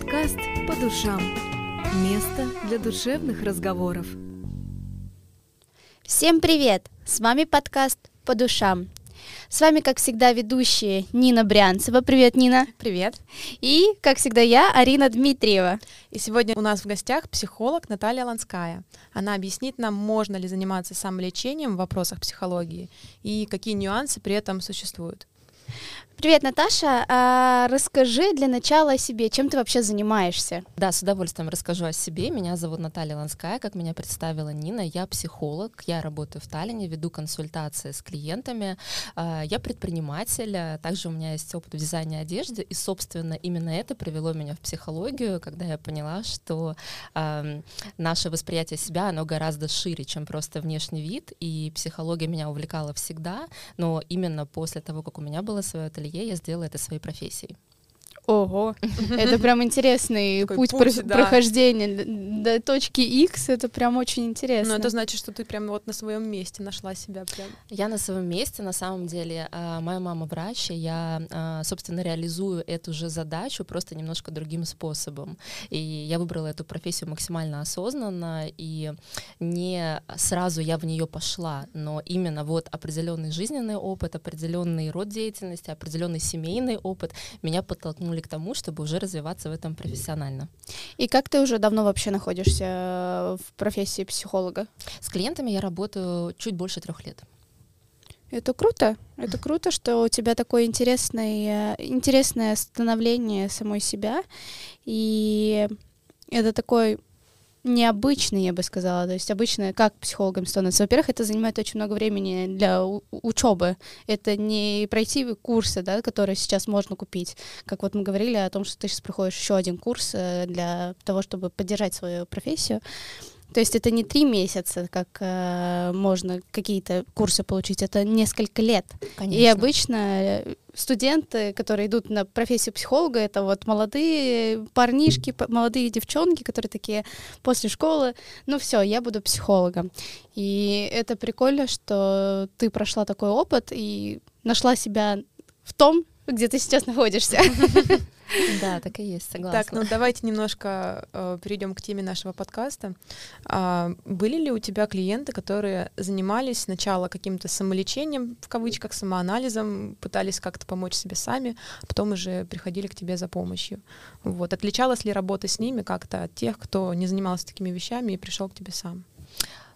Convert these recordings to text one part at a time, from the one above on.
Подкаст «По душам». Место для душевных разговоров. Всем привет! С вами подкаст «По душам». С вами, как всегда, ведущая Нина Брянцева. Привет, Нина. Привет. И, как всегда, я, Арина Дмитриева. И сегодня у нас в гостях психолог Наталья Ланская. Она объяснит нам, можно ли заниматься самолечением в вопросах психологии и какие нюансы при этом существуют. Привет, Наташа. А расскажи для начала о себе, чем ты вообще занимаешься? Да, с удовольствием расскажу о себе. Меня зовут Наталья Ланская, как меня представила Нина. Я психолог, я работаю в Таллине, веду консультации с клиентами. А, я предприниматель, а также у меня есть опыт в дизайне одежды, и, собственно, именно это привело меня в психологию, когда я поняла, что э, наше восприятие себя, оно гораздо шире, чем просто внешний вид, и психология меня увлекала всегда, но именно после того, как у меня было свое ателье, ателье я сделала это своей профессией. Ого, это прям интересный путь, путь да. прохождения до точки X, это прям очень интересно. Ну, это значит, что ты прям вот на своем месте нашла себя прям. Я на своем месте, на самом деле. А, моя мама врач, и я, а, собственно, реализую эту же задачу просто немножко другим способом. И я выбрала эту профессию максимально осознанно, и не сразу я в нее пошла, но именно вот определенный жизненный опыт, определенный род деятельности, определенный семейный опыт меня подтолкнули подтолкнули к тому, чтобы уже развиваться в этом профессионально. И как ты уже давно вообще находишься э, в профессии психолога? С клиентами я работаю чуть больше трех лет. Это круто. Это круто, что у тебя такое интересное, интересное становление самой себя. И это такой необычный, я бы сказала. То есть обычно как психологом становится? Во-первых, это занимает очень много времени для учебы. Это не пройти курсы, да, которые сейчас можно купить. Как вот мы говорили о том, что ты сейчас проходишь еще один курс э, для того, чтобы поддержать свою профессию. То есть это не три месяца, как э, можно какие-то курсы получить, это несколько лет. Конечно. И обычно э, студенты, которые идут на профессию психолога, это вот молодые парнишки, молодые девчонки, которые такие после школы, ну все, я буду психологом. И это прикольно, что ты прошла такой опыт и нашла себя в том, где ты сейчас находишься. Да, так и есть, согласна. Так, ну давайте немножко э, перейдем к теме нашего подкаста. А, были ли у тебя клиенты, которые занимались сначала каким-то самолечением, в кавычках, самоанализом, пытались как-то помочь себе сами, а потом уже приходили к тебе за помощью? Вот. Отличалась ли работа с ними как-то от тех, кто не занимался такими вещами и пришел к тебе сам?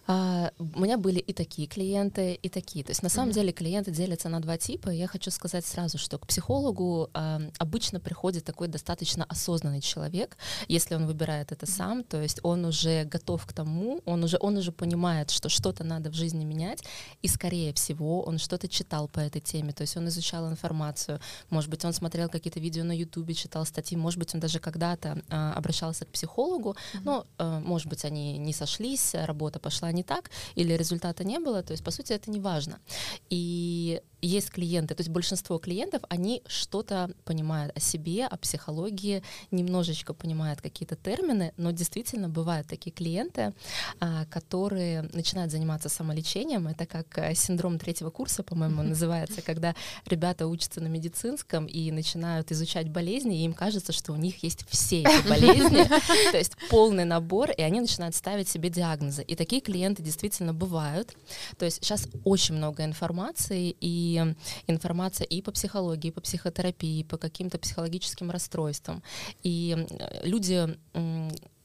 А, у меня были и такие клиенты, и такие. То есть на самом mm-hmm. деле клиенты делятся на два типа. Я хочу сказать сразу, что к психологу а, обычно приходит такой достаточно осознанный человек, если он выбирает это сам. То есть он уже готов к тому, он уже он уже понимает, что что-то надо в жизни менять, и скорее всего он что-то читал по этой теме. То есть он изучал информацию, может быть он смотрел какие-то видео на Ютубе, читал статьи, может быть он даже когда-то а, обращался к психологу, mm-hmm. но а, может быть они не сошлись, работа пошла не так, или результата не было, то есть, по сути, это не важно. И есть клиенты, то есть большинство клиентов, они что-то понимают о себе, о психологии, немножечко понимают какие-то термины, но действительно бывают такие клиенты, а, которые начинают заниматься самолечением. Это как э, синдром третьего курса, по-моему, называется, когда ребята учатся на медицинском и начинают изучать болезни, и им кажется, что у них есть все эти болезни, то есть полный набор, и они начинают ставить себе диагнозы. И такие клиенты действительно бывают. То есть сейчас очень много информации, и информация и по психологии, и по психотерапии, и по каким-то психологическим расстройствам. И люди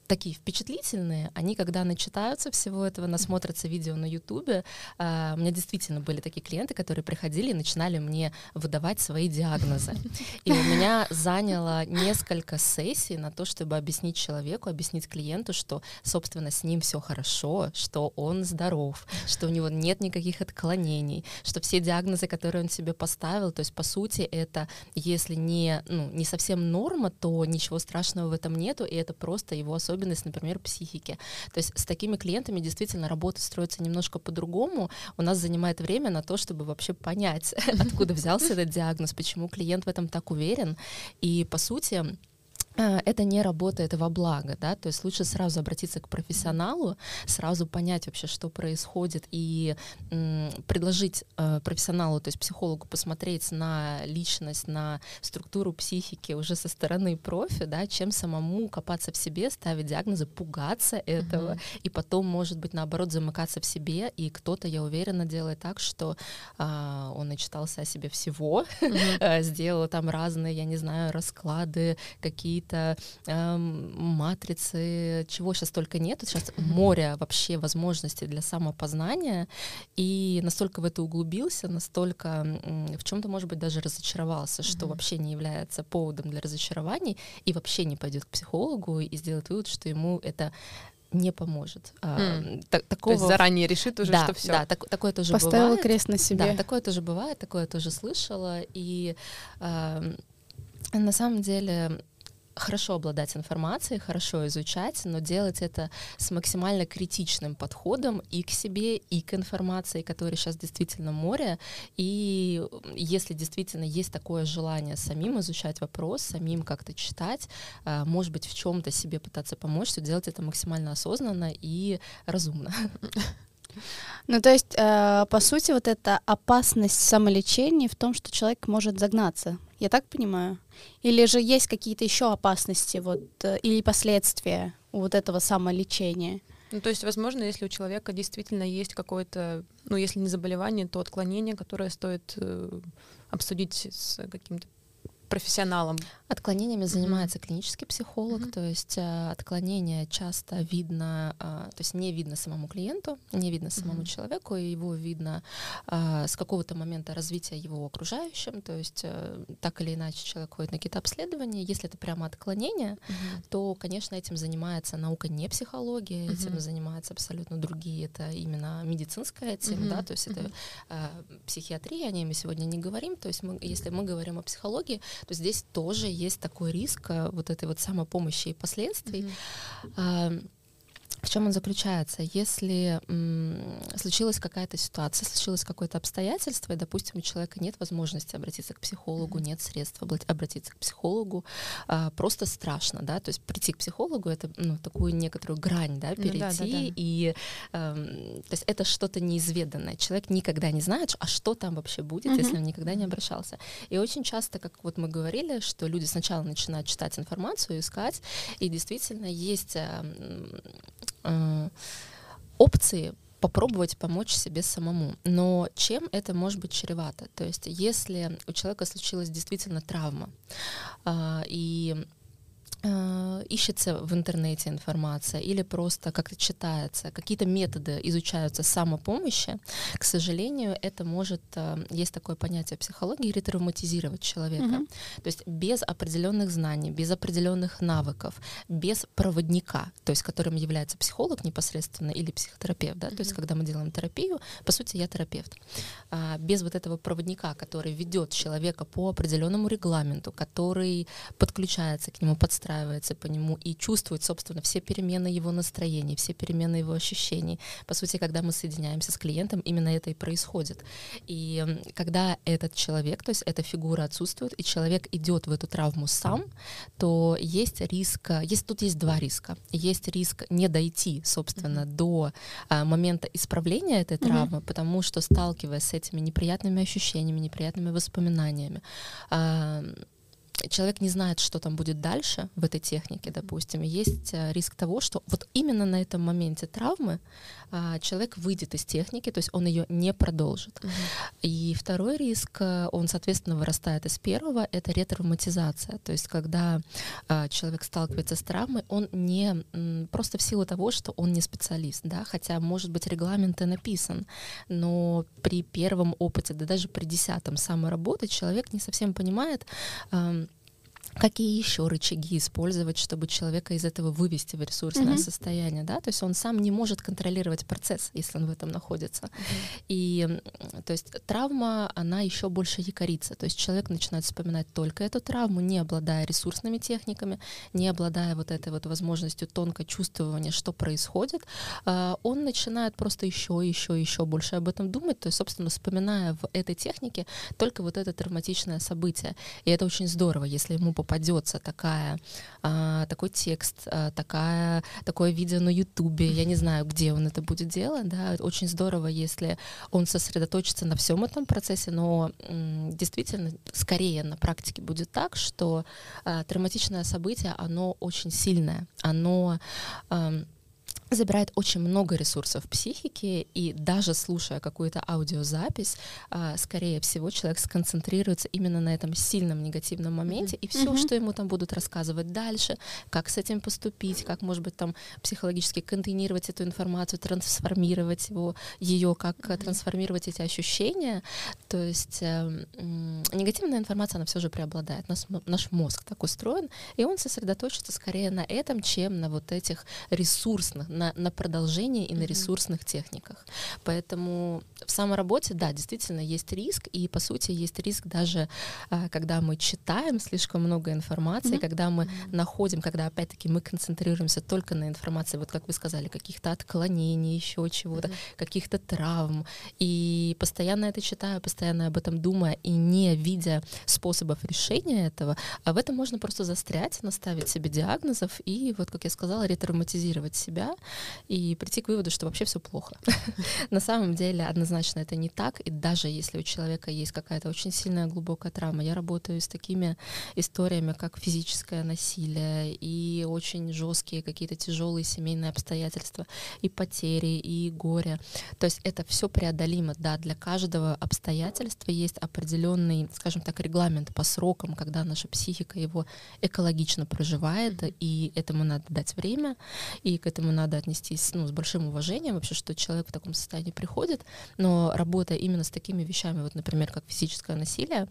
такие впечатлительные, они когда начитаются всего этого, насмотрятся видео на Ютубе, э, у меня действительно были такие клиенты, которые приходили и начинали мне выдавать свои диагнозы. И у меня заняло несколько сессий на то, чтобы объяснить человеку, объяснить клиенту, что, собственно, с ним все хорошо, что он здоров, что у него нет никаких отклонений, что все диагнозы, которые он себе поставил, то есть, по сути, это, если не, ну, не совсем норма, то ничего страшного в этом нету, и это просто его особенность особенность, например, психики. То есть с такими клиентами действительно работа строится немножко по-другому. У нас занимает время на то, чтобы вообще понять, откуда взялся этот диагноз, почему клиент в этом так уверен. И, по сути, это не работает во благо, да, то есть лучше сразу обратиться к профессионалу, сразу понять вообще, что происходит, и м, предложить э, профессионалу, то есть психологу, посмотреть на личность, на структуру психики уже со стороны профи, да, чем самому копаться в себе, ставить диагнозы, пугаться этого, mm-hmm. и потом, может быть, наоборот, замыкаться в себе, и кто-то, я уверена, делает так, что э, он начитался о себе всего, mm-hmm. сделал там разные, я не знаю, расклады, какие-то какие-то э, матрицы, чего сейчас только нет. Сейчас море вообще возможностей для самопознания, и настолько в это углубился, настолько э, в чем-то, может быть, даже разочаровался, что mm-hmm. вообще не является поводом для разочарований, и вообще не пойдет к психологу и сделает вывод, что ему это не поможет. Mm. Так, такого... То есть заранее решит уже, да, что все. Да, так, такое тоже Поставила бывает. крест на себе. Да, такое тоже бывает, такое тоже слышала. И э, на самом деле хорошо обладать информацией, хорошо изучать, но делать это с максимально критичным подходом и к себе, и к информации, которой сейчас действительно море. И если действительно есть такое желание самим изучать вопрос, самим как-то читать, а, может быть, в чем-то себе пытаться помочь, то делать это максимально осознанно и разумно. Ну, то есть, э, по сути, вот эта опасность самолечения в том, что человек может загнаться. Я так понимаю? Или же есть какие-то еще опасности вот, э, или последствия у вот этого самолечения? Ну, то есть, возможно, если у человека действительно есть какое-то, ну, если не заболевание, то отклонение, которое стоит э, обсудить с каким-то профессионалом. Отклонениями mm-hmm. занимается клинический психолог, mm-hmm. то есть э, отклонение часто видно, э, то есть не видно самому клиенту, не видно самому mm-hmm. человеку, и его видно э, с какого-то момента развития его окружающим, то есть э, так или иначе человек ходит на какие-то обследования. Если это прямо отклонение, mm-hmm. то, конечно, этим занимается наука не психология, mm-hmm. этим занимаются абсолютно другие, это именно медицинская тема, mm-hmm. да, то есть mm-hmm. это э, психиатрия, о ней мы сегодня не говорим, то есть мы, если мы говорим о психологии, то здесь тоже есть такой риск э, вот этой вот самопомощи и последствий. Mm-hmm. В чем он заключается? Если м, случилась какая-то ситуация, случилось какое-то обстоятельство, и, допустим, у человека нет возможности обратиться к психологу, нет средств обратиться к психологу, а, просто страшно, да, то есть прийти к психологу это ну, такую некоторую грань, да, перейти, ну, да, да, да. и э, то есть это что-то неизведанное. Человек никогда не знает, а что там вообще будет, mm-hmm. если он никогда не обращался. И очень часто, как вот мы говорили, что люди сначала начинают читать информацию, искать, и действительно есть э, опции попробовать помочь себе самому. Но чем это может быть чревато? То есть если у человека случилась действительно травма, э, и ищется в интернете информация или просто как-то читается, какие-то методы изучаются самопомощи, к сожалению, это может, э, есть такое понятие психологии, ретравматизировать человека. Mm-hmm. То есть без определенных знаний, без определенных навыков, без проводника, то есть которым является психолог непосредственно или психотерапевт, да, mm-hmm. то есть когда мы делаем терапию, по сути, я терапевт. А, без вот этого проводника, который ведет человека по определенному регламенту, который подключается к нему, подстраивается подстраивается по нему и чувствует, собственно, все перемены его настроений, все перемены его ощущений. По сути, когда мы соединяемся с клиентом, именно это и происходит. И когда этот человек, то есть эта фигура отсутствует, и человек идет в эту травму сам, то есть риск, есть тут есть два риска. Есть риск не дойти, собственно, mm-hmm. до а, момента исправления этой травмы, mm-hmm. потому что сталкиваясь с этими неприятными ощущениями, неприятными воспоминаниями, а, человек не знает, что там будет дальше в этой технике, допустим, есть э, риск того, что вот именно на этом моменте травмы а, человек выйдет из техники, то есть он ее не продолжит. Угу. И второй риск, э, он, соответственно, вырастает из первого, это ретравматизация, то есть когда а, человек сталкивается с травмой, он не просто в силу того, что он не специалист, да, хотя, может быть, регламент и написан, но при первом опыте, да даже при десятом самой работы человек не совсем понимает, какие еще рычаги использовать, чтобы человека из этого вывести в ресурсное mm-hmm. состояние, да, то есть он сам не может контролировать процесс, если он в этом находится. Mm-hmm. И то есть травма, она еще больше якорится, то есть человек начинает вспоминать только эту травму, не обладая ресурсными техниками, не обладая вот этой вот возможностью тонко чувствования, что происходит, а, он начинает просто еще, еще, еще больше об этом думать, то есть, собственно, вспоминая в этой технике только вот это травматичное событие. И это очень здорово, если ему попадется такая, а, такой текст, а, такая, такое видео на Ютубе, я не знаю, где он это будет делать, да, очень здорово, если он сосредоточится на всем этом процессе, но м, действительно, скорее на практике будет так, что а, травматичное событие, оно очень сильное, оно а, забирает очень много ресурсов психики, и даже слушая какую-то аудиозапись, а, скорее всего, человек сконцентрируется именно на этом сильном негативном моменте, mm-hmm. и все, mm-hmm. что ему там будут рассказывать дальше, как с этим поступить, как, может быть, там психологически контейнировать эту информацию, трансформировать его, ее, как mm-hmm. трансформировать эти ощущения. То есть э, э, негативная информация, она все же преобладает. Наш, наш мозг так устроен, и он сосредоточится скорее на этом, чем на вот этих ресурсных, на, на продолжение и на ресурсных техниках. Поэтому в самоработе, да, действительно есть риск, и по сути есть риск даже, а, когда мы читаем слишком много информации, mm-hmm. когда мы mm-hmm. находим, когда опять-таки мы концентрируемся только на информации, вот как вы сказали, каких-то отклонений, еще чего-то, mm-hmm. каких-то травм, и постоянно это читаю, постоянно об этом думая, и не видя способов решения этого, а в этом можно просто застрять, наставить себе диагнозов и, вот как я сказала, ретравматизировать себя, и прийти к выводу, что вообще все плохо. На самом деле однозначно это не так, и даже если у человека есть какая-то очень сильная глубокая травма, я работаю с такими историями, как физическое насилие и очень жесткие какие-то тяжелые семейные обстоятельства, и потери, и горе. То есть это все преодолимо, да, для каждого обстоятельства есть определенный, скажем так, регламент по срокам, когда наша психика его экологично проживает, и этому надо дать время, и к этому надо отнестись ну, с большим уважением вообще, что человек в таком состоянии приходит, но работая именно с такими вещами, вот, например, как физическое насилие,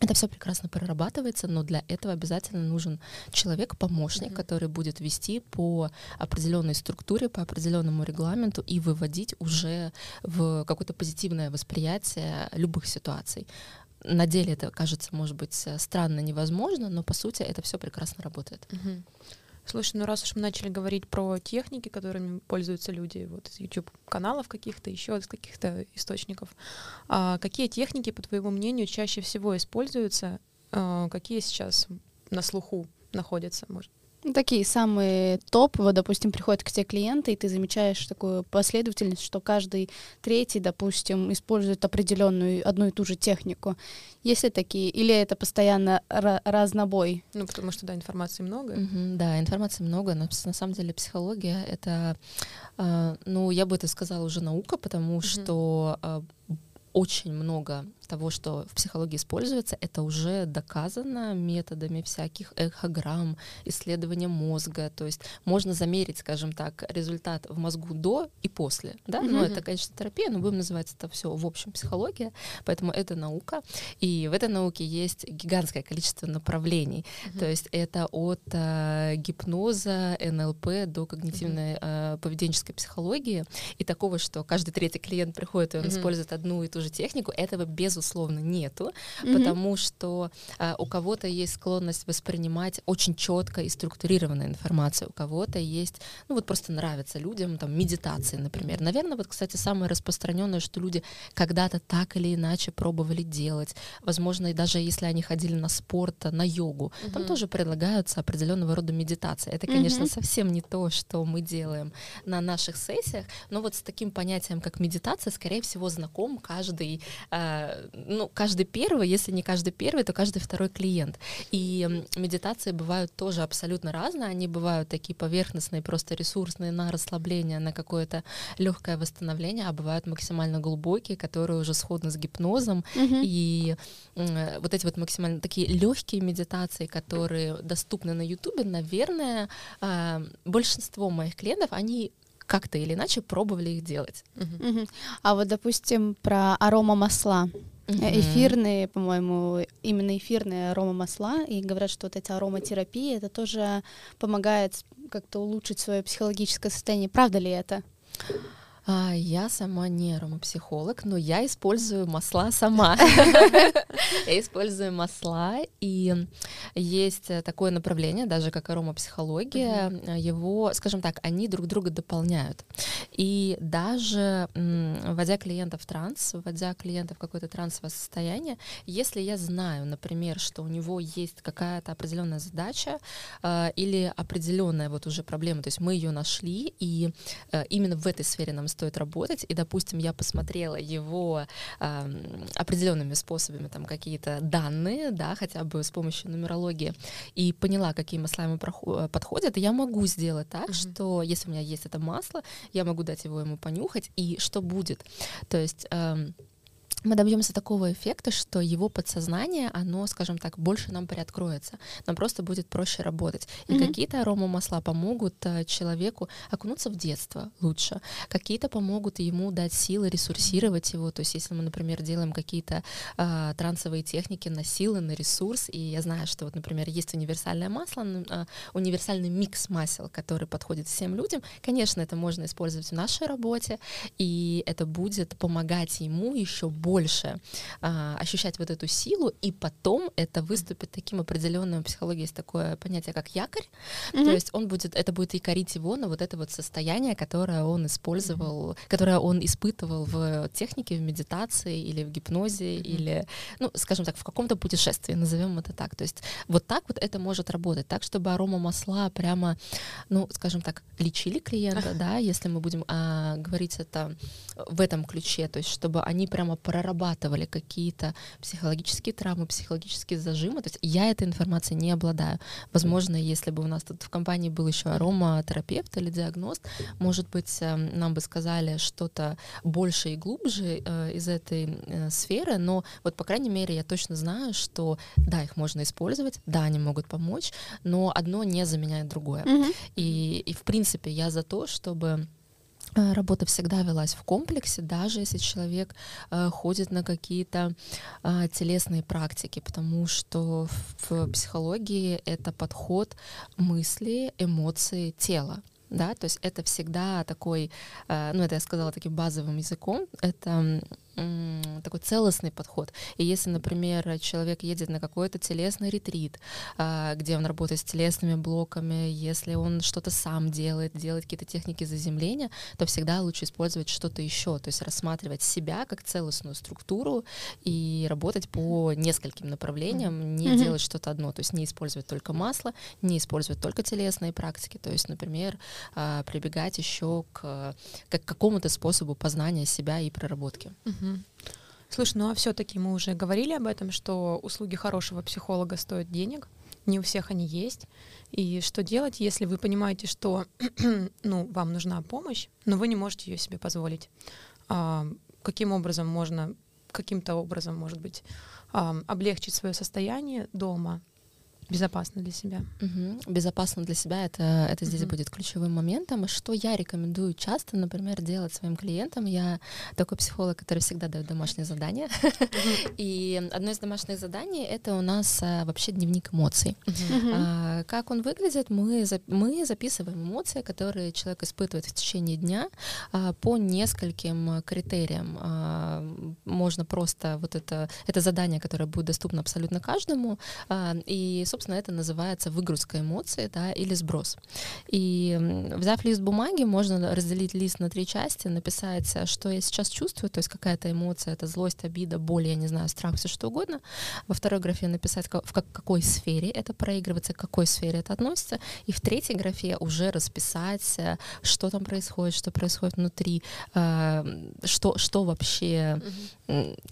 это все прекрасно прорабатывается, но для этого обязательно нужен человек-помощник, mm-hmm. который будет вести по определенной структуре, по определенному регламенту и выводить уже в какое-то позитивное восприятие любых ситуаций. На деле это кажется, может быть, странно, невозможно, но по сути это все прекрасно работает. Mm-hmm. Слушай, ну раз уж мы начали говорить про техники, которыми пользуются люди вот из YouTube-каналов каких-то, еще из каких-то источников, а какие техники, по твоему мнению, чаще всего используются, а, какие сейчас на слуху находятся, может? Такие самые топ, вот, допустим, приходят к тебе клиенты, и ты замечаешь такую последовательность, что каждый третий, допустим, использует определенную одну и ту же технику. Есть ли такие? Или это постоянно разнобой? Ну, потому что, да, информации много. Mm-hmm, да, информации много, но на самом деле психология — это, э, ну, я бы это сказала уже наука, потому mm-hmm. что э, очень много того, что в психологии используется, это уже доказано методами всяких эхограмм, исследования мозга. То есть можно замерить, скажем так, результат в мозгу до и после. Да? Mm-hmm. Ну, это, конечно, терапия, но будем называть это все в общем психология. Поэтому это наука. И в этой науке есть гигантское количество направлений. Mm-hmm. То есть это от э, гипноза, НЛП до когнитивной э, поведенческой психологии. И такого, что каждый третий клиент приходит, и он mm-hmm. использует одну и ту же технику, этого без безусловно, нету, mm-hmm. потому что а, у кого-то есть склонность воспринимать очень четко и структурированную информацию, у кого-то есть, ну вот просто нравится людям, там, медитации, например. Наверное, вот, кстати, самое распространенное, что люди когда-то так или иначе пробовали делать. Возможно, и даже если они ходили на спорт, на йогу, mm-hmm. там тоже предлагаются определенного рода медитации. Это, конечно, mm-hmm. совсем не то, что мы делаем на наших сессиях, но вот с таким понятием, как медитация, скорее всего, знаком каждый э, ну, каждый первый, если не каждый первый, то каждый второй клиент. И медитации бывают тоже абсолютно разные. Они бывают такие поверхностные, просто ресурсные на расслабление, на какое-то легкое восстановление, а бывают максимально глубокие, которые уже сходны с гипнозом. Mm-hmm. И э, вот эти вот максимально такие легкие медитации, которые доступны на Ютубе, наверное, э, большинство моих клиентов, они как-то или иначе пробовали их делать. Uh-huh. Uh-huh. А вот, допустим, про арома масла. Uh-huh. Эфирные, по-моему, именно эфирные арома масла, и говорят, что вот эти ароматерапии, это тоже помогает как-то улучшить свое психологическое состояние. Правда ли это? А, я сама не аромапсихолог, но я использую масла сама. Я использую масла, и есть такое направление, даже как аромапсихология, его, скажем так, они друг друга дополняют. И даже вводя клиентов в транс, вводя клиента в какое-то трансовое состояние, если я знаю, например, что у него есть какая-то определенная задача э, или определенная вот уже проблема, то есть мы ее нашли, и э, именно в этой сфере нам стоит работать, и, допустим, я посмотрела его э, определенными способами, там какие-то данные, да, хотя бы с помощью нумерологии, и поняла, какие масла ему подходят, я могу сделать так, mm-hmm. что если у меня есть это масло, я могу дать его ему понюхать, и что будет. То есть э, мы добьемся такого эффекта, что его подсознание, оно, скажем так, больше нам приоткроется, нам просто будет проще работать. И mm-hmm. какие-то аромамасла помогут э, человеку окунуться в детство лучше, какие-то помогут ему дать силы ресурсировать его. То есть, если мы, например, делаем какие-то э, трансовые техники на силы, на ресурс, и я знаю, что вот, например, есть универсальное масло, э, универсальный микс масел, который подходит всем людям, конечно, это можно использовать в нашей работе, и это будет помогать ему еще больше больше а, ощущать вот эту силу, и потом это выступит таким определенным, в психологии есть такое понятие, как якорь, mm-hmm. то есть он будет, это будет якорить его на вот это вот состояние, которое он использовал, mm-hmm. которое он испытывал в технике, в медитации или в гипнозе, mm-hmm. или, ну, скажем так, в каком-то путешествии, назовем это так. То есть вот так вот это может работать, так, чтобы арома масла прямо, ну, скажем так, лечили клиента, да, если мы будем а, говорить это в этом ключе, то есть чтобы они прямо прорабатывали какие-то психологические травмы, психологические зажимы. То есть я этой информацией не обладаю. Возможно, если бы у нас тут в компании был еще ароматерапевт или диагност, может быть, эм, нам бы сказали что-то больше и глубже э, из этой э, сферы, но вот, по крайней мере, я точно знаю, что да, их можно использовать, да, они могут помочь, но одно не заменяет другое. Mm-hmm. И, и, в принципе, я за то, чтобы Э, работа всегда велась в комплексе, даже если человек э, ходит на какие-то э, телесные практики, потому что в, в психологии это подход мысли, эмоции, тела. Да, то есть это всегда такой, э, ну это я сказала таким базовым языком, это такой целостный подход. И если, например, человек едет на какой-то телесный ретрит, а, где он работает с телесными блоками, если он что-то сам делает, делает какие-то техники заземления, то всегда лучше использовать что-то еще, то есть рассматривать себя как целостную структуру и работать по нескольким направлениям, не mm-hmm. делать что-то одно, то есть не использовать только масло, не использовать только телесные практики, то есть, например, а, прибегать еще к, к какому-то способу познания себя и проработки. Mm-hmm. Слушай, ну а все-таки мы уже говорили об этом, что услуги хорошего психолога стоят денег, не у всех они есть. И что делать, если вы понимаете, что ну, вам нужна помощь, но вы не можете ее себе позволить? А, каким образом можно, каким-то образом, может быть, а, облегчить свое состояние дома безопасно для себя. Угу. Безопасно для себя это, это здесь угу. будет ключевым моментом. И что я рекомендую часто, например, делать своим клиентам. Я такой психолог, который всегда дает домашние задания. Угу. И одно из домашних заданий это у нас а, вообще дневник эмоций. Угу. А, как он выглядит? Мы, мы записываем эмоции, которые человек испытывает в течение дня а, по нескольким критериям. А, можно просто вот это, это задание, которое будет доступно абсолютно каждому. И, собственно, собственно, это называется выгрузка эмоций да, или сброс. И взяв лист бумаги, можно разделить лист на три части, написать, что я сейчас чувствую, то есть какая-то эмоция, это злость, обида, боль, я не знаю, страх, все что угодно. Во второй графе написать, в какой сфере это проигрывается, к какой сфере это относится. И в третьей графе уже расписать, что там происходит, что происходит внутри, э, что, что вообще,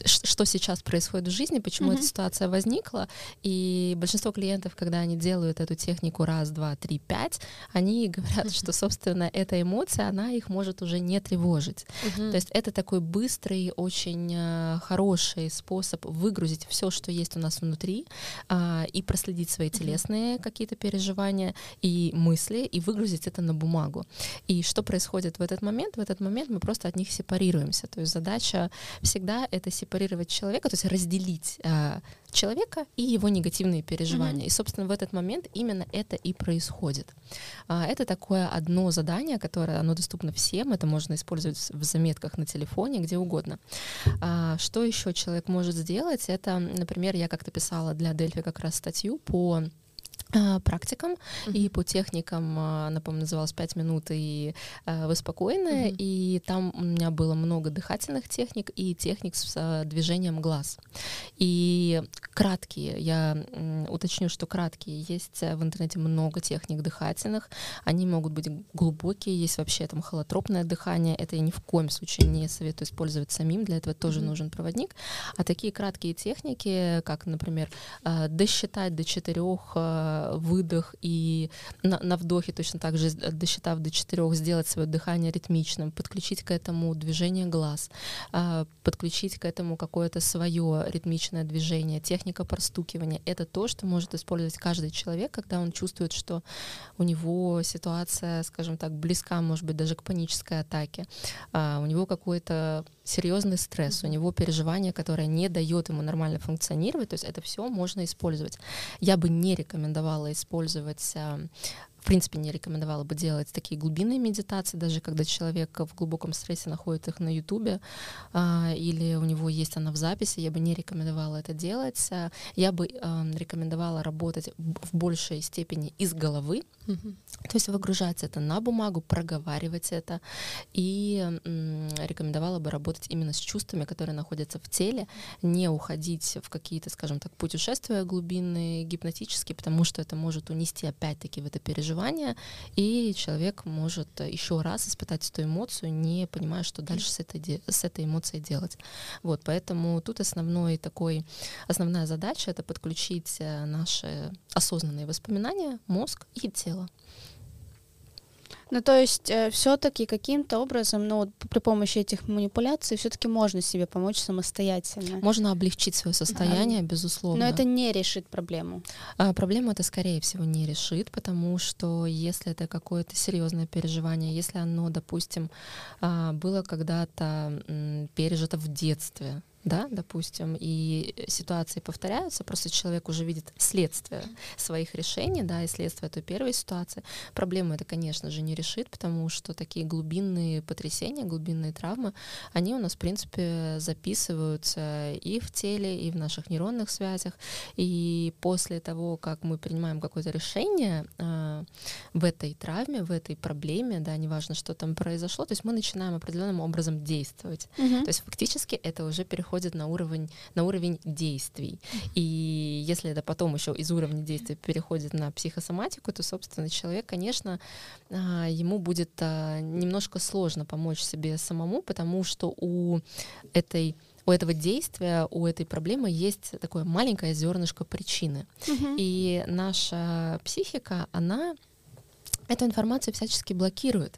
что сейчас происходит в жизни, почему mm-hmm. эта ситуация возникла. И большинство клиентов клиентов, когда они делают эту технику раз, два, три, пять, они говорят, что, собственно, эта эмоция, она их может уже не тревожить. То есть это такой быстрый, очень э, хороший способ выгрузить все, что есть у нас внутри, а, и проследить свои телесные какие-то переживания и мысли, и выгрузить это на бумагу. И что происходит в этот момент? В этот момент мы просто от них сепарируемся. То есть задача всегда это сепарировать человека, то есть разделить а, человека и его негативные переживания. Mm-hmm. И, собственно, в этот момент именно это и происходит. А, это такое одно задание, которое оно доступно всем. Это можно использовать в заметках на телефоне, где угодно. А, что еще человек может сделать? Это, например, я как-то писала для Дельфи как раз статью по практикам uh-huh. и по техникам, она, по-моему, называлась «Пять минут» и э, «Вы спокойны», uh-huh. и там у меня было много дыхательных техник и техник с э, движением глаз. И краткие, я э, уточню, что краткие, есть в интернете много техник дыхательных, они могут быть глубокие, есть вообще там холотропное дыхание, это я ни в коем случае не советую использовать самим, для этого тоже uh-huh. нужен проводник, а такие краткие техники, как, например, э, досчитать до четырех э, выдох и на, на вдохе точно так же, досчитав до четырех, сделать свое дыхание ритмичным, подключить к этому движение глаз, а, подключить к этому какое-то свое ритмичное движение, техника простукивания. Это то, что может использовать каждый человек, когда он чувствует, что у него ситуация, скажем так, близка, может быть, даже к панической атаке, а, у него какой-то серьезный стресс, у него переживание, которое не дает ему нормально функционировать, то есть это все можно использовать. Я бы не рекомендовала использовать а, в принципе, не рекомендовала бы делать такие глубинные медитации, даже когда человек в глубоком стрессе находит их на Ютубе а, или у него есть она в записи, я бы не рекомендовала это делать. Я бы а, рекомендовала работать в большей степени из головы, mm-hmm. то есть выгружать это на бумагу, проговаривать это, и м, рекомендовала бы работать именно с чувствами, которые находятся в теле, не уходить в какие-то, скажем так, путешествия глубинные, гипнотические, потому что это может унести опять-таки в это переживание переживания, и человек может еще раз испытать эту эмоцию, не понимая, что дальше с этой, с этой эмоцией делать. Вот, поэтому тут основной такой, основная задача — это подключить э, наши осознанные воспоминания, мозг и тело. Ну, то есть э, все-таки каким-то образом, ну, вот при помощи этих манипуляций все-таки можно себе помочь самостоятельно. Можно облегчить свое состояние, да. безусловно. Но это не решит проблему. А, проблему это, скорее всего, не решит, потому что если это какое-то серьезное переживание, если оно, допустим, а, было когда-то пережито в детстве, да, допустим, и ситуации повторяются, просто человек уже видит следствие своих решений, да, и следствие той первой ситуации. Проблему это, конечно же, не решит, потому что такие глубинные потрясения, глубинные травмы, они у нас, в принципе, записываются и в теле, и в наших нейронных связях, и после того, как мы принимаем какое-то решение э, в этой травме, в этой проблеме, да, неважно, что там произошло, то есть мы начинаем определенным образом действовать. Mm-hmm. То есть фактически это уже переходит переходит на уровень, на уровень действий. И если это потом еще из уровня действий переходит на психосоматику, то, собственно, человек, конечно, а, ему будет а, немножко сложно помочь себе самому, потому что у этой у этого действия, у этой проблемы есть такое маленькое зернышко причины. Угу. И наша психика, она эту информацию всячески блокирует.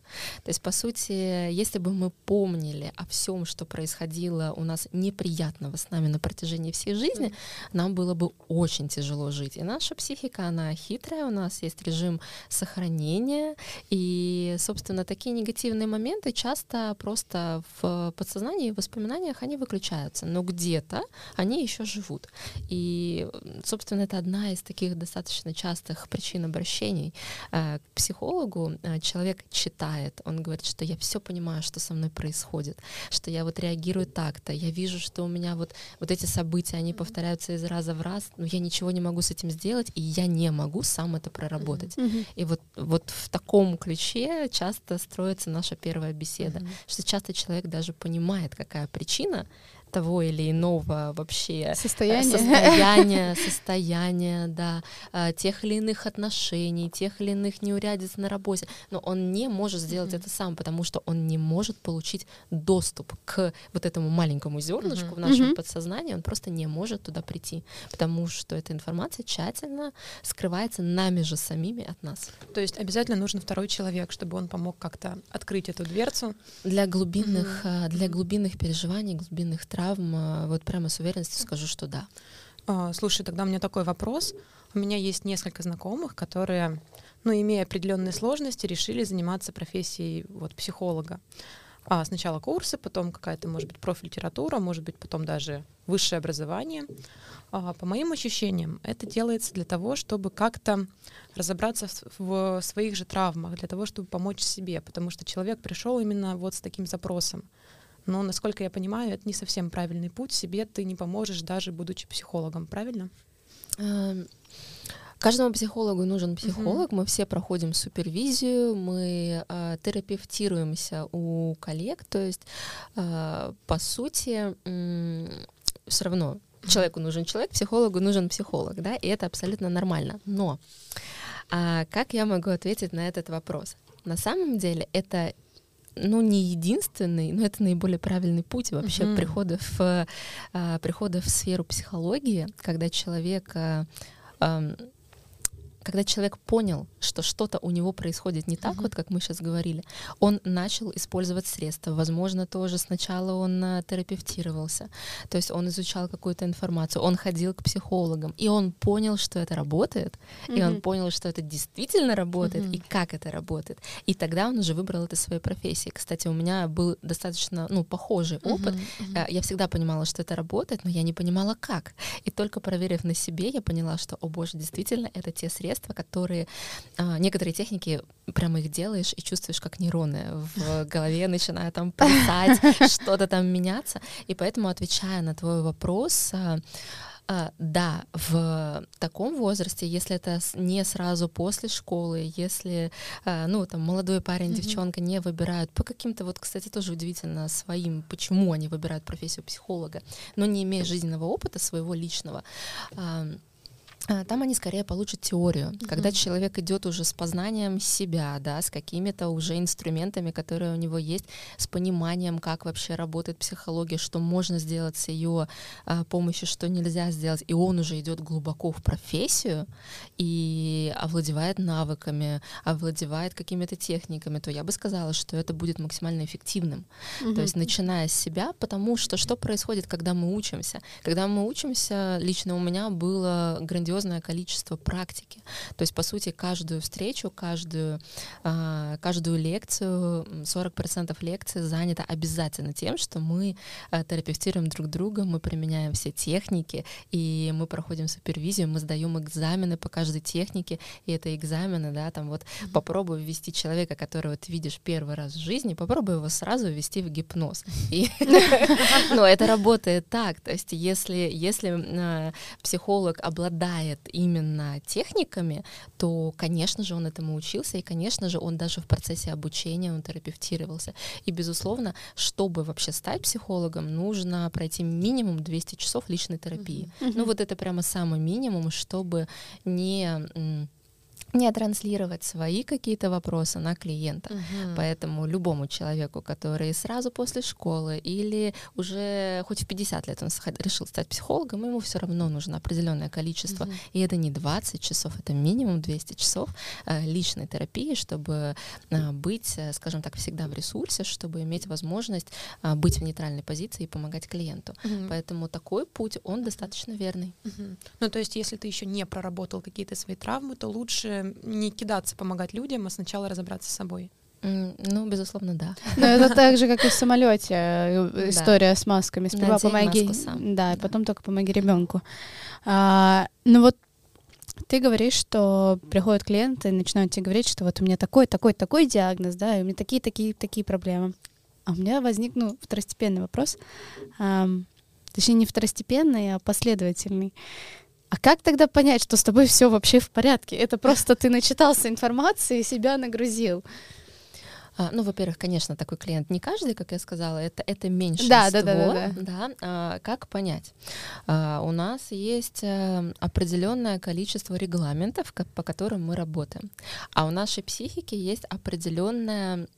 То есть, по сути, если бы мы помнили о всем, что происходило у нас неприятного с нами на протяжении всей жизни, нам было бы очень тяжело жить. И наша психика, она хитрая, у нас есть режим сохранения, и, собственно, такие негативные моменты часто просто в подсознании и воспоминаниях они выключаются, но где-то они еще живут. И, собственно, это одна из таких достаточно частых причин обращений э, к психологу, психологу э, человек читает, он говорит, что я все понимаю, что со мной происходит, что я вот реагирую так-то, я вижу, что у меня вот, вот эти события, они повторяются из раза в раз, но я ничего не могу с этим сделать, и я не могу сам это проработать. Mm-hmm. И вот, вот в таком ключе часто строится наша первая беседа, mm-hmm. что часто человек даже понимает, какая причина, того или иного вообще э, состояния, состояния, состояния да, э, тех или иных отношений, тех или иных неурядиц на работе. Но он не может сделать mm-hmm. это сам, потому что он не может получить доступ к вот этому маленькому зернышку mm-hmm. в нашем mm-hmm. подсознании, он просто не может туда прийти, потому что эта информация тщательно скрывается нами же самими от нас. То есть обязательно нужен второй человек, чтобы он помог как-то открыть эту дверцу. Для глубинных, mm-hmm. для глубинных переживаний, глубинных травм травм, вот прямо с уверенностью скажу, что да. А, слушай, тогда у меня такой вопрос. У меня есть несколько знакомых, которые, ну, имея определенные сложности, решили заниматься профессией вот, психолога. а, сначала курсы, потом какая-то, может быть, профилитература, может быть, потом даже высшее образование. А, по моим ощущениям, это делается для того, чтобы как-то разобраться в, в своих же травмах, для того, чтобы помочь себе, потому что человек пришел именно вот с таким запросом. Но, насколько я понимаю, это не совсем правильный путь. Себе ты не поможешь, даже будучи психологом, правильно? Эм, каждому психологу нужен психолог. Uh-huh. Мы все проходим супервизию, мы э, терапевтируемся у коллег. То есть, э, по сути, э, все равно человеку нужен человек, психологу нужен психолог, да, и это абсолютно нормально. Но а как я могу ответить на этот вопрос? На самом деле это ну, не единственный, но это наиболее правильный путь вообще uh-huh. прихода, в, а, прихода в сферу психологии, когда человек а, а, когда человек понял, что что-то у него происходит не так, uh-huh. вот как мы сейчас говорили, он начал использовать средства. Возможно, тоже сначала он а, терапевтировался, то есть он изучал какую-то информацию, он ходил к психологам, и он понял, что это работает, uh-huh. и он понял, что это действительно работает, uh-huh. и как это работает. И тогда он уже выбрал это своей профессией. Кстати, у меня был достаточно, ну, похожий опыт. Uh-huh. Uh-huh. Я всегда понимала, что это работает, но я не понимала, как. И только проверив на себе, я поняла, что, о боже, действительно, это те средства, средства, которые а, некоторые техники прямо их делаешь и чувствуешь, как нейроны в голове начинают там плясать, что-то там меняться. И поэтому, отвечая на твой вопрос, а, а, да, в таком возрасте, если это не сразу после школы, если, ну, там, молодой парень, mm-hmm. девчонка не выбирают по каким-то, вот, кстати, тоже удивительно своим, почему они выбирают профессию психолога, но не имея жизненного опыта своего личного, там они скорее получат теорию, mm-hmm. когда человек идет уже с познанием себя, да, с какими-то уже инструментами, которые у него есть, с пониманием, как вообще работает психология, что можно сделать с ее а, помощью, что нельзя сделать, и он уже идет глубоко в профессию и овладевает навыками, овладевает какими-то техниками, то я бы сказала, что это будет максимально эффективным. Mm-hmm. То есть начиная с себя, потому что что происходит, когда мы учимся? Когда мы учимся, лично у меня было грандиозное грандиозное количество практики. То есть, по сути, каждую встречу, каждую, а, каждую лекцию, 40% лекции занято обязательно тем, что мы а, терапевтируем друг друга, мы применяем все техники, и мы проходим супервизию, мы сдаем экзамены по каждой технике, и это экзамены, да, там вот mm-hmm. попробуй ввести человека, которого ты видишь первый раз в жизни, попробуй его сразу ввести в гипноз. Но это работает так, то есть если, если а, психолог обладает знает именно техниками, то, конечно же, он этому учился, и, конечно же, он даже в процессе обучения он терапевтировался. И, безусловно, чтобы вообще стать психологом, нужно пройти минимум 200 часов личной терапии. Mm-hmm. Ну вот это прямо самый минимум, чтобы не не транслировать свои какие-то вопросы на клиента. Угу. Поэтому любому человеку, который сразу после школы или уже хоть в 50 лет он решил стать психологом, ему все равно нужно определенное количество. Угу. И это не 20 часов, это минимум 200 часов э, личной терапии, чтобы э, быть, э, скажем так, всегда в ресурсе, чтобы иметь возможность быть в нейтральной позиции и помогать клиенту. Угу. Поэтому такой путь, он достаточно верный. Угу. Ну, то есть, если ты еще не проработал какие-то свои травмы, то лучше не кидаться помогать людям, а сначала разобраться с собой. Ну, безусловно, да. Но это так же, как и в самолете э, история с масками. Сперва Надень помоги, да, и потом только помоги ребенку. А, ну вот ты говоришь, что приходят клиенты и начинают тебе говорить, что вот у меня такой, такой, такой диагноз, да, и у меня такие, такие, такие проблемы. А у меня возник, ну, второстепенный вопрос, а, точнее не второстепенный, а последовательный. А как тогда понять, что с тобой все вообще в порядке? Это просто ты начитался информации и себя нагрузил. А, ну, во-первых, конечно, такой клиент не каждый, как я сказала, это, это меньшинство. Да, да, да. да, да. да а, как понять? А, у нас есть а, определенное количество регламентов, как, по которым мы работаем. А у нашей психики есть определенная,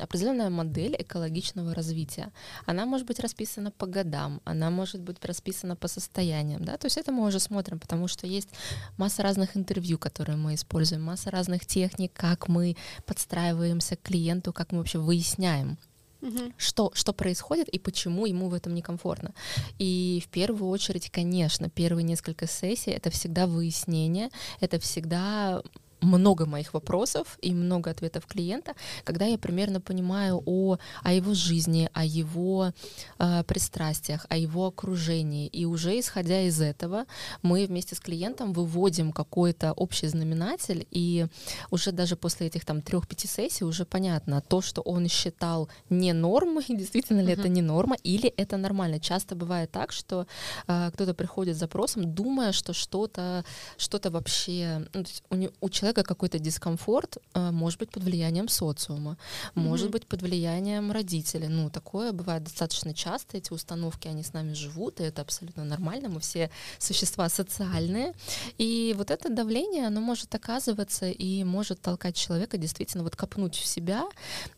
определенная модель экологичного развития. Она может быть расписана по годам, она может быть расписана по состояниям. Да? То есть это мы уже смотрим, потому что есть масса разных интервью, которые мы используем, масса разных техник, как мы подстраиваемся к клиенту, как мы вообще выясняем, угу. что, что происходит и почему ему в этом некомфортно. И в первую очередь, конечно, первые несколько сессий это всегда выяснение, это всегда много моих вопросов и много ответов клиента, когда я примерно понимаю о, о его жизни, о его э, пристрастиях, о его окружении. И уже исходя из этого, мы вместе с клиентом выводим какой-то общий знаменатель, и уже даже после этих там трех-пяти сессий уже понятно, то, что он считал не нормой, действительно ли uh-huh. это не норма, или это нормально. Часто бывает так, что э, кто-то приходит с запросом, думая, что что-то что-то вообще ну, у, у человека какой-то дискомфорт, э, может быть под влиянием социума, mm-hmm. может быть под влиянием родителей. Ну такое бывает достаточно часто. Эти установки они с нами живут, и это абсолютно нормально. Мы все существа социальные, и вот это давление, оно может оказываться и может толкать человека действительно вот копнуть в себя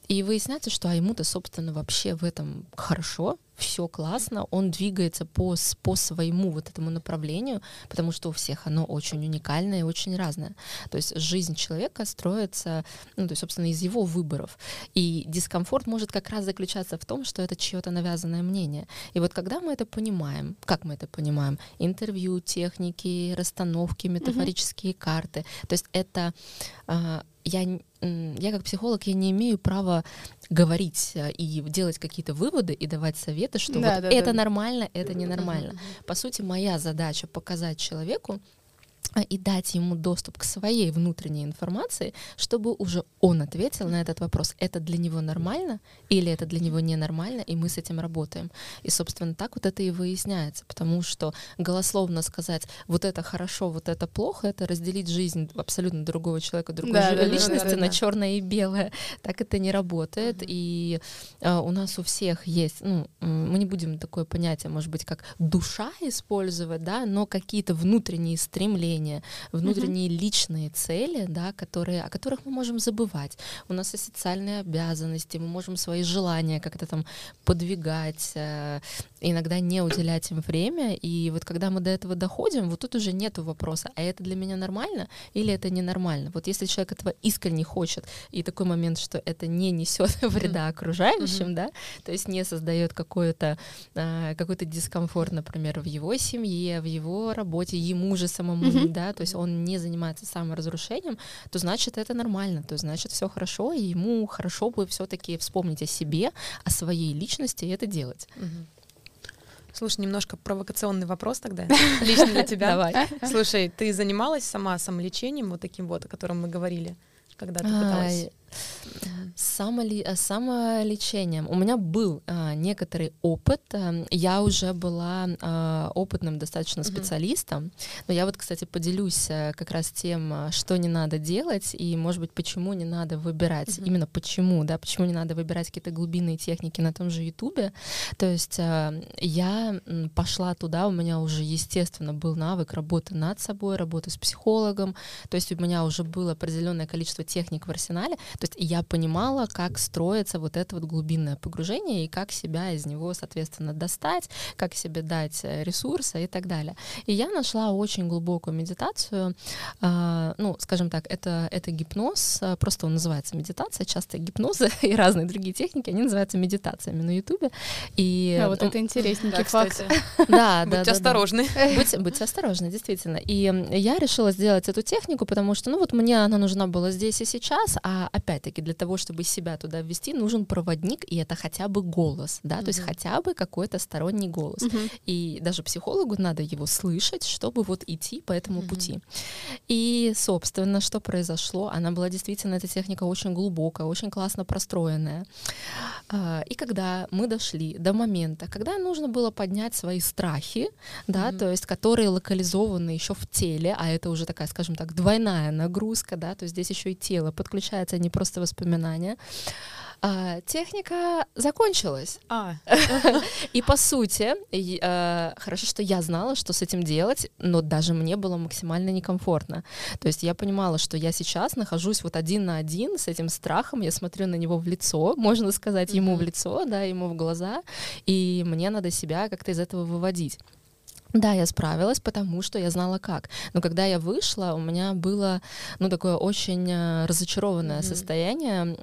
и выясняется, что а ему-то собственно вообще в этом хорошо, все классно, он двигается по, по своему вот этому направлению, потому что у всех оно очень уникальное и очень разное. То есть жизнь человека строится, ну, то есть, собственно, из его выборов. И дискомфорт может как раз заключаться в том, что это чье-то навязанное мнение. И вот когда мы это понимаем, как мы это понимаем? Интервью, техники, расстановки, метафорические mm-hmm. карты. То есть это а, я, я как психолог, я не имею права говорить э, и делать какие-то выводы и давать советы, что да, вот да, это да. нормально, это ненормально. По сути, моя задача показать человеку, и дать ему доступ к своей внутренней информации, чтобы уже он ответил на этот вопрос, это для него нормально или это для него ненормально, и мы с этим работаем. И, собственно, так вот это и выясняется, потому что голословно сказать, вот это хорошо, вот это плохо, это разделить жизнь абсолютно другого человека, другой да, да, личности да, да, да, на черное и белое. Так это не работает, mm-hmm. и а, у нас у всех есть, ну, мы не будем такое понятие, может быть, как душа использовать, да, но какие-то внутренние стремления, стремления, внутренние mm-hmm. личные цели, да, которые, о которых мы можем забывать. У нас есть социальные обязанности, мы можем свои желания как-то там подвигать, э, иногда не уделять им время. И вот когда мы до этого доходим, вот тут уже нету вопроса, а это для меня нормально или это ненормально? Вот если человек этого искренне хочет, и такой момент, что это не несет вреда окружающим, mm-hmm. да, то есть не создает какой-то э, какой-то дискомфорт, например, в его семье, в его работе, ему же самому, mm-hmm. Да, то есть он не занимается саморазрушением, то значит это нормально, то значит все хорошо, и ему хорошо бы все-таки вспомнить о себе, о своей личности и это делать. Mm-hmm. Слушай, немножко провокационный вопрос тогда, лично для тебя. Давай. Слушай, ты занималась сама самолечением, вот таким вот, о котором мы говорили, когда ты пыталась? Самоли... Э, самолечением. У меня был а, некоторый опыт. А, я уже была а, опытным достаточно mm-hmm. специалистом. Но я вот, кстати, поделюсь как раз тем, что не надо делать и, может быть, почему не надо выбирать. Mm-hmm. Именно почему, да, почему не надо выбирать какие-то глубинные техники на том же Ютубе. То есть а, я пошла туда, у меня уже, естественно, был навык работы над собой, работы с психологом. То есть у меня уже было определенное количество техник в арсенале. То есть я понимала, как строится вот это вот глубинное погружение и как себя из него, соответственно, достать, как себе дать э, ресурсы и так далее. И я нашла очень глубокую медитацию. Э, ну, скажем так, это, это гипноз, э, просто он называется медитация. Часто гипнозы и разные другие техники, они называются медитациями на Ютубе. И, а вот это интересненький да, факт. Да, да. Будьте осторожны. Будьте, будьте осторожны, действительно. И я решила сделать эту технику, потому что, ну вот мне она нужна была здесь и сейчас, а опять-таки для того, чтобы себя туда ввести, нужен проводник, и это хотя бы голос, да, mm-hmm. то есть хотя бы какой-то сторонний голос. Mm-hmm. И даже психологу надо его слышать, чтобы вот идти по этому mm-hmm. пути. И, собственно, что произошло? Она была действительно, эта техника очень глубокая, очень классно простроенная. А, и когда мы дошли до момента, когда нужно было поднять свои страхи, да, mm-hmm. то есть которые локализованы еще в теле, а это уже такая, скажем так, двойная нагрузка, да, то есть здесь еще и тело подключается, а не просто воспоминания. А, техника закончилась. А. И по сути, и, а, хорошо, что я знала, что с этим делать, но даже мне было максимально некомфортно. То есть я понимала, что я сейчас нахожусь вот один на один с этим страхом, я смотрю на него в лицо, можно сказать, ему в лицо, да, ему в глаза, и мне надо себя как-то из этого выводить. Да, я справилась, потому что я знала как. Но когда я вышла, у меня было, ну, такое очень э, разочарованное mm-hmm. состояние.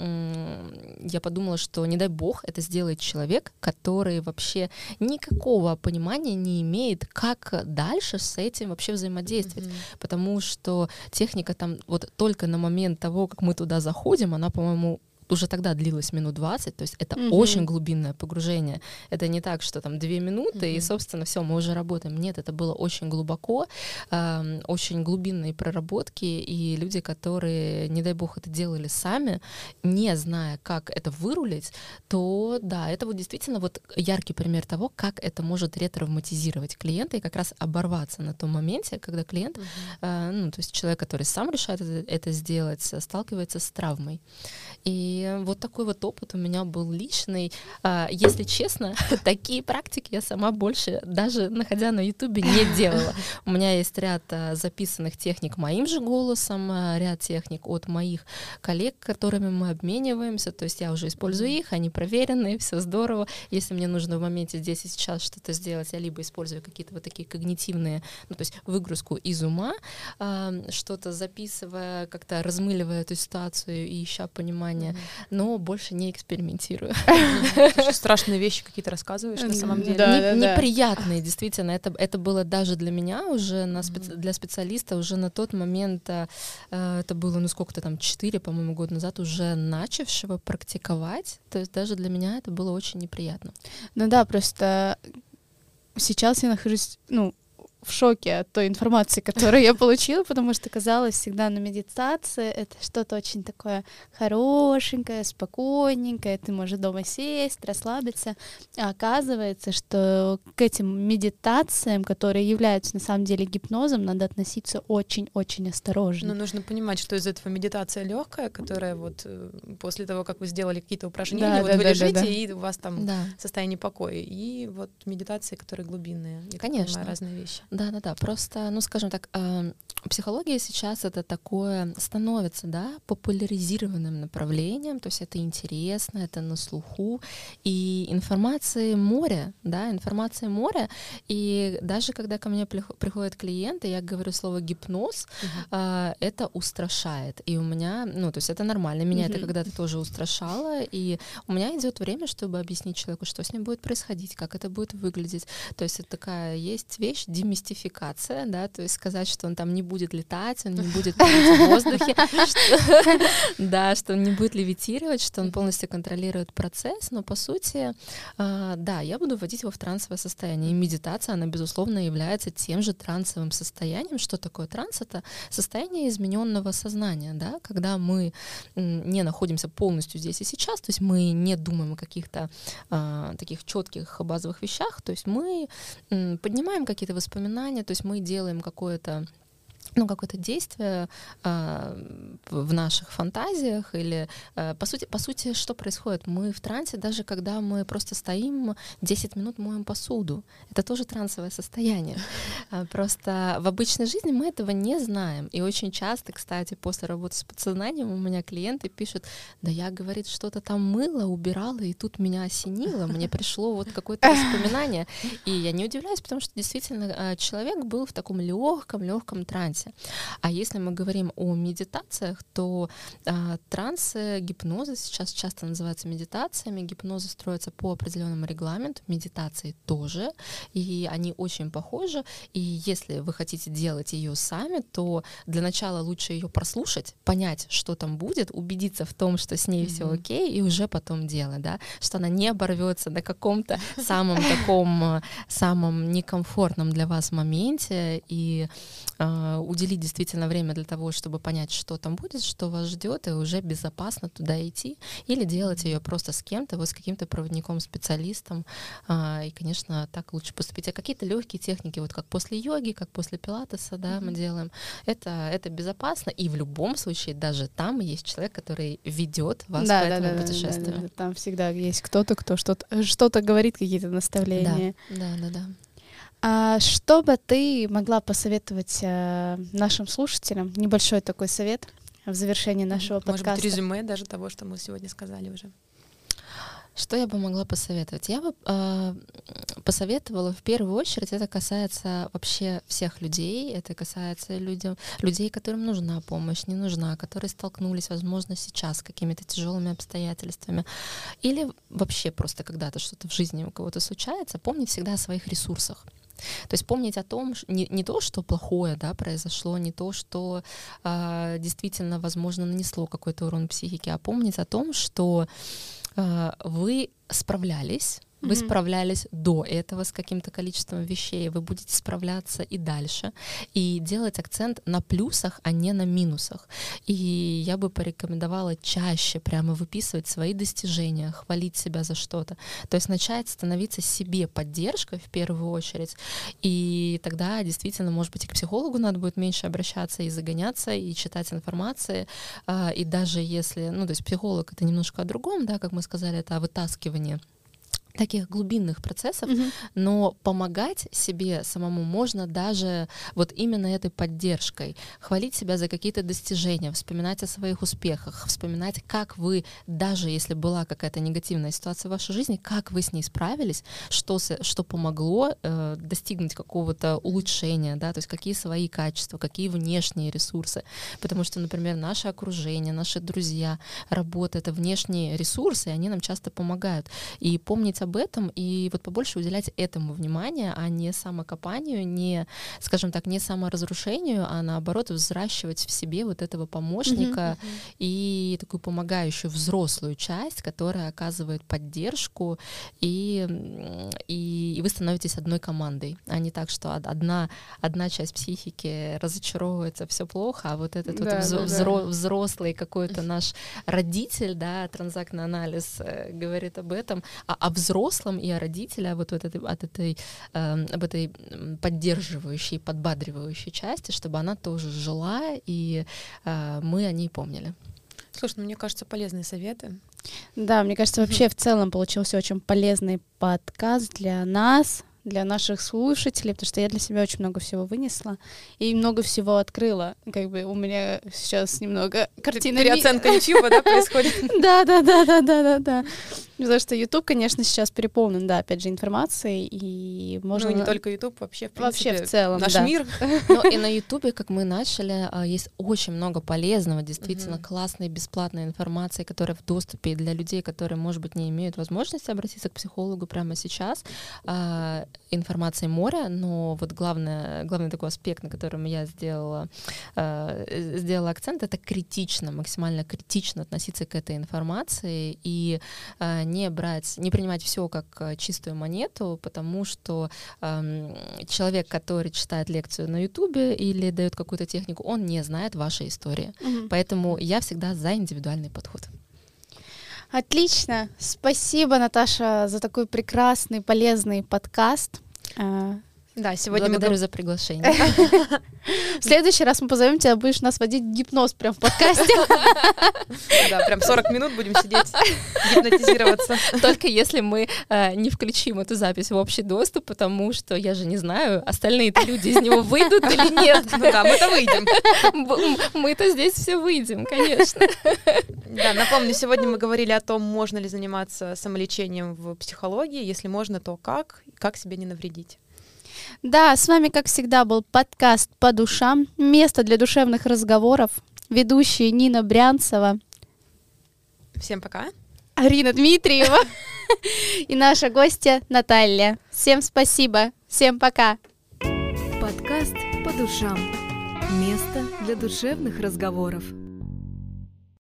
Я подумала, что, не дай бог, это сделает человек, который вообще никакого понимания не имеет, как дальше с этим вообще взаимодействовать. Mm-hmm. Потому что техника там вот только на момент того, как мы туда заходим, она, по-моему, уже тогда длилось минут 20, то есть это угу. очень глубинное погружение. Это не так, что там две минуты, угу. и, собственно, все, мы уже работаем. Нет, это было очень глубоко, э, очень глубинные проработки, и люди, которые, не дай бог, это делали сами, не зная, как это вырулить, то да, это вот действительно вот яркий пример того, как это может ретравматизировать клиента и как раз оборваться на том моменте, когда клиент, угу. э, ну, то есть человек, который сам решает это, это сделать, сталкивается с травмой. И вот такой вот опыт у меня был личный. А, если честно, такие практики я сама больше, даже находя на Ютубе, не делала. У меня есть ряд а, записанных техник моим же голосом, а, ряд техник от моих коллег, которыми мы обмениваемся. То есть я уже использую их, они проверенные, все здорово. Если мне нужно в моменте здесь и сейчас что-то сделать, я либо использую какие-то вот такие когнитивные, ну то есть выгрузку из ума, что-то записывая, как-то размыливая эту ситуацию и ища понимание понимание, но больше не экспериментирую. Страшные вещи какие-то рассказываешь на самом деле. Неприятные, действительно. Это, это было даже для меня уже, для специалиста уже на тот момент, э, это было, ну сколько-то там, 4, по-моему, года назад, уже начавшего практиковать. То есть даже для меня это было очень неприятно. Ну да, просто сейчас я нахожусь, ну, в шоке от той информации, которую я получила, потому что казалось всегда на медитации это что-то очень такое хорошенькое, спокойненькое, ты можешь дома сесть, расслабиться. А оказывается, что к этим медитациям, которые являются на самом деле гипнозом, надо относиться очень-очень осторожно. Но нужно понимать, что из этого медитация легкая, которая вот э, после того, как вы сделали какие-то упражнения, да, вот да, вы да, лежите, да, да. и у вас там да. состояние покоя. И вот медитации, которые глубинные. Конечно. Разные вещи. Да, да, да. Просто, ну, скажем так, э, психология сейчас это такое становится, да, популяризированным направлением, то есть это интересно, это на слуху, и информации море, да, информации море, и даже когда ко мне приходят клиенты, я говорю слово гипноз, uh-huh. э, это устрашает, и у меня, ну, то есть это нормально, меня uh-huh. это когда-то тоже устрашало, и у меня идет время, чтобы объяснить человеку, что с ним будет происходить, как это будет выглядеть, то есть это такая есть вещь демистификация мистификация, да, то есть сказать, что он там не будет летать, он не будет в воздухе, да, что он не будет левитировать, что он полностью контролирует процесс, но по сути, а, да, я буду вводить его в трансовое состояние. И медитация, она, безусловно, является тем же трансовым состоянием. Что такое транс? Это состояние измененного сознания, да, когда мы не находимся полностью здесь и сейчас, то есть мы не думаем о каких-то а, таких четких базовых вещах, то есть мы поднимаем какие-то воспоминания, сознание, то есть мы делаем какое-то ну, какое-то действие э, в наших фантазиях или э, по сути, по сути, что происходит? Мы в трансе, даже когда мы просто стоим 10 минут моем посуду, это тоже трансовое состояние. А, просто в обычной жизни мы этого не знаем. И очень часто, кстати, после работы с подсознанием у меня клиенты пишут, да я, говорит, что-то там мыло, убирала, и тут меня осенило, мне пришло вот какое-то воспоминание. И я не удивляюсь, потому что действительно человек был в таком легком, легком трансе трансе. А если мы говорим о медитациях, то а, трансы, гипнозы сейчас часто называются медитациями. Гипнозы строятся по определенному регламенту, медитации тоже, и они очень похожи. И если вы хотите делать ее сами, то для начала лучше ее прослушать, понять, что там будет, убедиться в том, что с ней mm-hmm. все окей, и уже потом делать, да, что она не оборвется на каком-то самом таком самом некомфортном для вас моменте и э, уделить действительно время для того, чтобы понять, что там будет, что вас ждет, и уже безопасно туда идти, или делать ее просто с кем-то, вот с каким-то проводником, специалистом, а, и, конечно, так лучше поступить. А какие-то легкие техники, вот как после йоги, как после пилатеса, да, mm-hmm. мы делаем, это, это безопасно, и в любом случае даже там есть человек, который ведет вас да, по да, этому да, путешествию. Да, да, да. Там всегда есть кто-то, кто что-то что-то говорит, какие-то наставления. Да, да, да, да. А что бы ты могла посоветовать э, нашим слушателям? Небольшой такой совет в завершении нашего Может подкаста. Может быть, резюме даже того, что мы сегодня сказали уже. Что я бы могла посоветовать? Я бы э, посоветовала в первую очередь, это касается вообще всех людей, это касается людям, людей, которым нужна помощь, не нужна, которые столкнулись, возможно, сейчас с какими-то тяжелыми обстоятельствами, или вообще просто когда-то что-то в жизни у кого-то случается, помнить всегда о своих ресурсах. То есть помнить о том, не, не то, что плохое да, произошло, не то, что э, действительно, возможно, нанесло какой-то урон психике, а помнить о том, что э, вы справлялись вы mm-hmm. справлялись до этого с каким-то количеством вещей, вы будете справляться и дальше, и делать акцент на плюсах, а не на минусах. И я бы порекомендовала чаще прямо выписывать свои достижения, хвалить себя за что-то. То есть начать становиться себе поддержкой в первую очередь, и тогда действительно, может быть, и к психологу надо будет меньше обращаться и загоняться, и читать информации, а, и даже если, ну, то есть психолог — это немножко о другом, да, как мы сказали, это о вытаскивании таких глубинных процессов, mm-hmm. но помогать себе самому можно даже вот именно этой поддержкой, хвалить себя за какие-то достижения, вспоминать о своих успехах, вспоминать, как вы, даже если была какая-то негативная ситуация в вашей жизни, как вы с ней справились, что, что помогло э, достигнуть какого-то улучшения, да, то есть какие свои качества, какие внешние ресурсы, потому что, например, наше окружение, наши друзья, работа — это внешние ресурсы, и они нам часто помогают. И помнить об этом и вот побольше уделять этому внимание, а не самокопанию, не, скажем так, не саморазрушению, а наоборот взращивать в себе вот этого помощника mm-hmm. и такую помогающую взрослую часть, которая оказывает поддержку, и, и, и вы становитесь одной командой, а не так, что одна, одна часть психики разочаровывается, все плохо, а вот этот да, вот взро, да. взрослый какой-то наш родитель, да, транзактный анализ э, говорит об этом, а, а взрослый взрослом и о родителе, а вот от этой, от этой, э, об этой поддерживающей, подбадривающей части, чтобы она тоже жила, и э, мы о ней помнили. Слушай, ну, мне кажется, полезные советы. Да, мне кажется, вообще в целом получился очень полезный подкаст для нас, для наших слушателей, потому что я для себя очень много всего вынесла и много всего открыла. Как бы у меня сейчас немного картина... Переоценка YouTube, да, происходит? Да, да, да, да, да, да, да. Потому что YouTube, конечно, сейчас переполнен, да, опять же, информацией, и можно... Ну, не только YouTube, вообще, в принципе, вообще в целом, наш да. мир. Ну, и на YouTube, как мы начали, а, есть очень много полезного, действительно uh-huh. классной, бесплатной информации, которая в доступе для людей, которые, может быть, не имеют возможности обратиться к психологу прямо сейчас. А, информации море, но вот главное, главный такой аспект, на котором я сделала, а, сделала акцент, это критично, максимально критично относиться к этой информации и не брать, не принимать все как э, чистую монету, потому что эм, человек, который читает лекцию на Ютубе или дает какую-то технику, он не знает вашей истории. Угу. Поэтому я всегда за индивидуальный подход. Отлично. Спасибо, Наташа, за такой прекрасный, полезный подкаст. Да, сегодня Благодарю мы... за приглашение. В следующий раз мы позовем тебя, будешь нас водить гипноз прям в подкасте. Да, прям 40 минут будем сидеть, гипнотизироваться. Только если мы э, не включим эту запись в общий доступ, потому что я же не знаю, остальные-то люди из него выйдут или нет. Ну да, мы-то выйдем. Мы-то здесь все выйдем, конечно. Да, напомню, сегодня мы говорили о том, можно ли заниматься самолечением в психологии. Если можно, то как? Как себе не навредить? Да, с вами, как всегда, был подкаст «По душам», место для душевных разговоров, ведущие Нина Брянцева. Всем пока. Арина Дмитриева и наша гостья Наталья. Всем спасибо, всем пока. Подкаст «По душам». Место для душевных разговоров.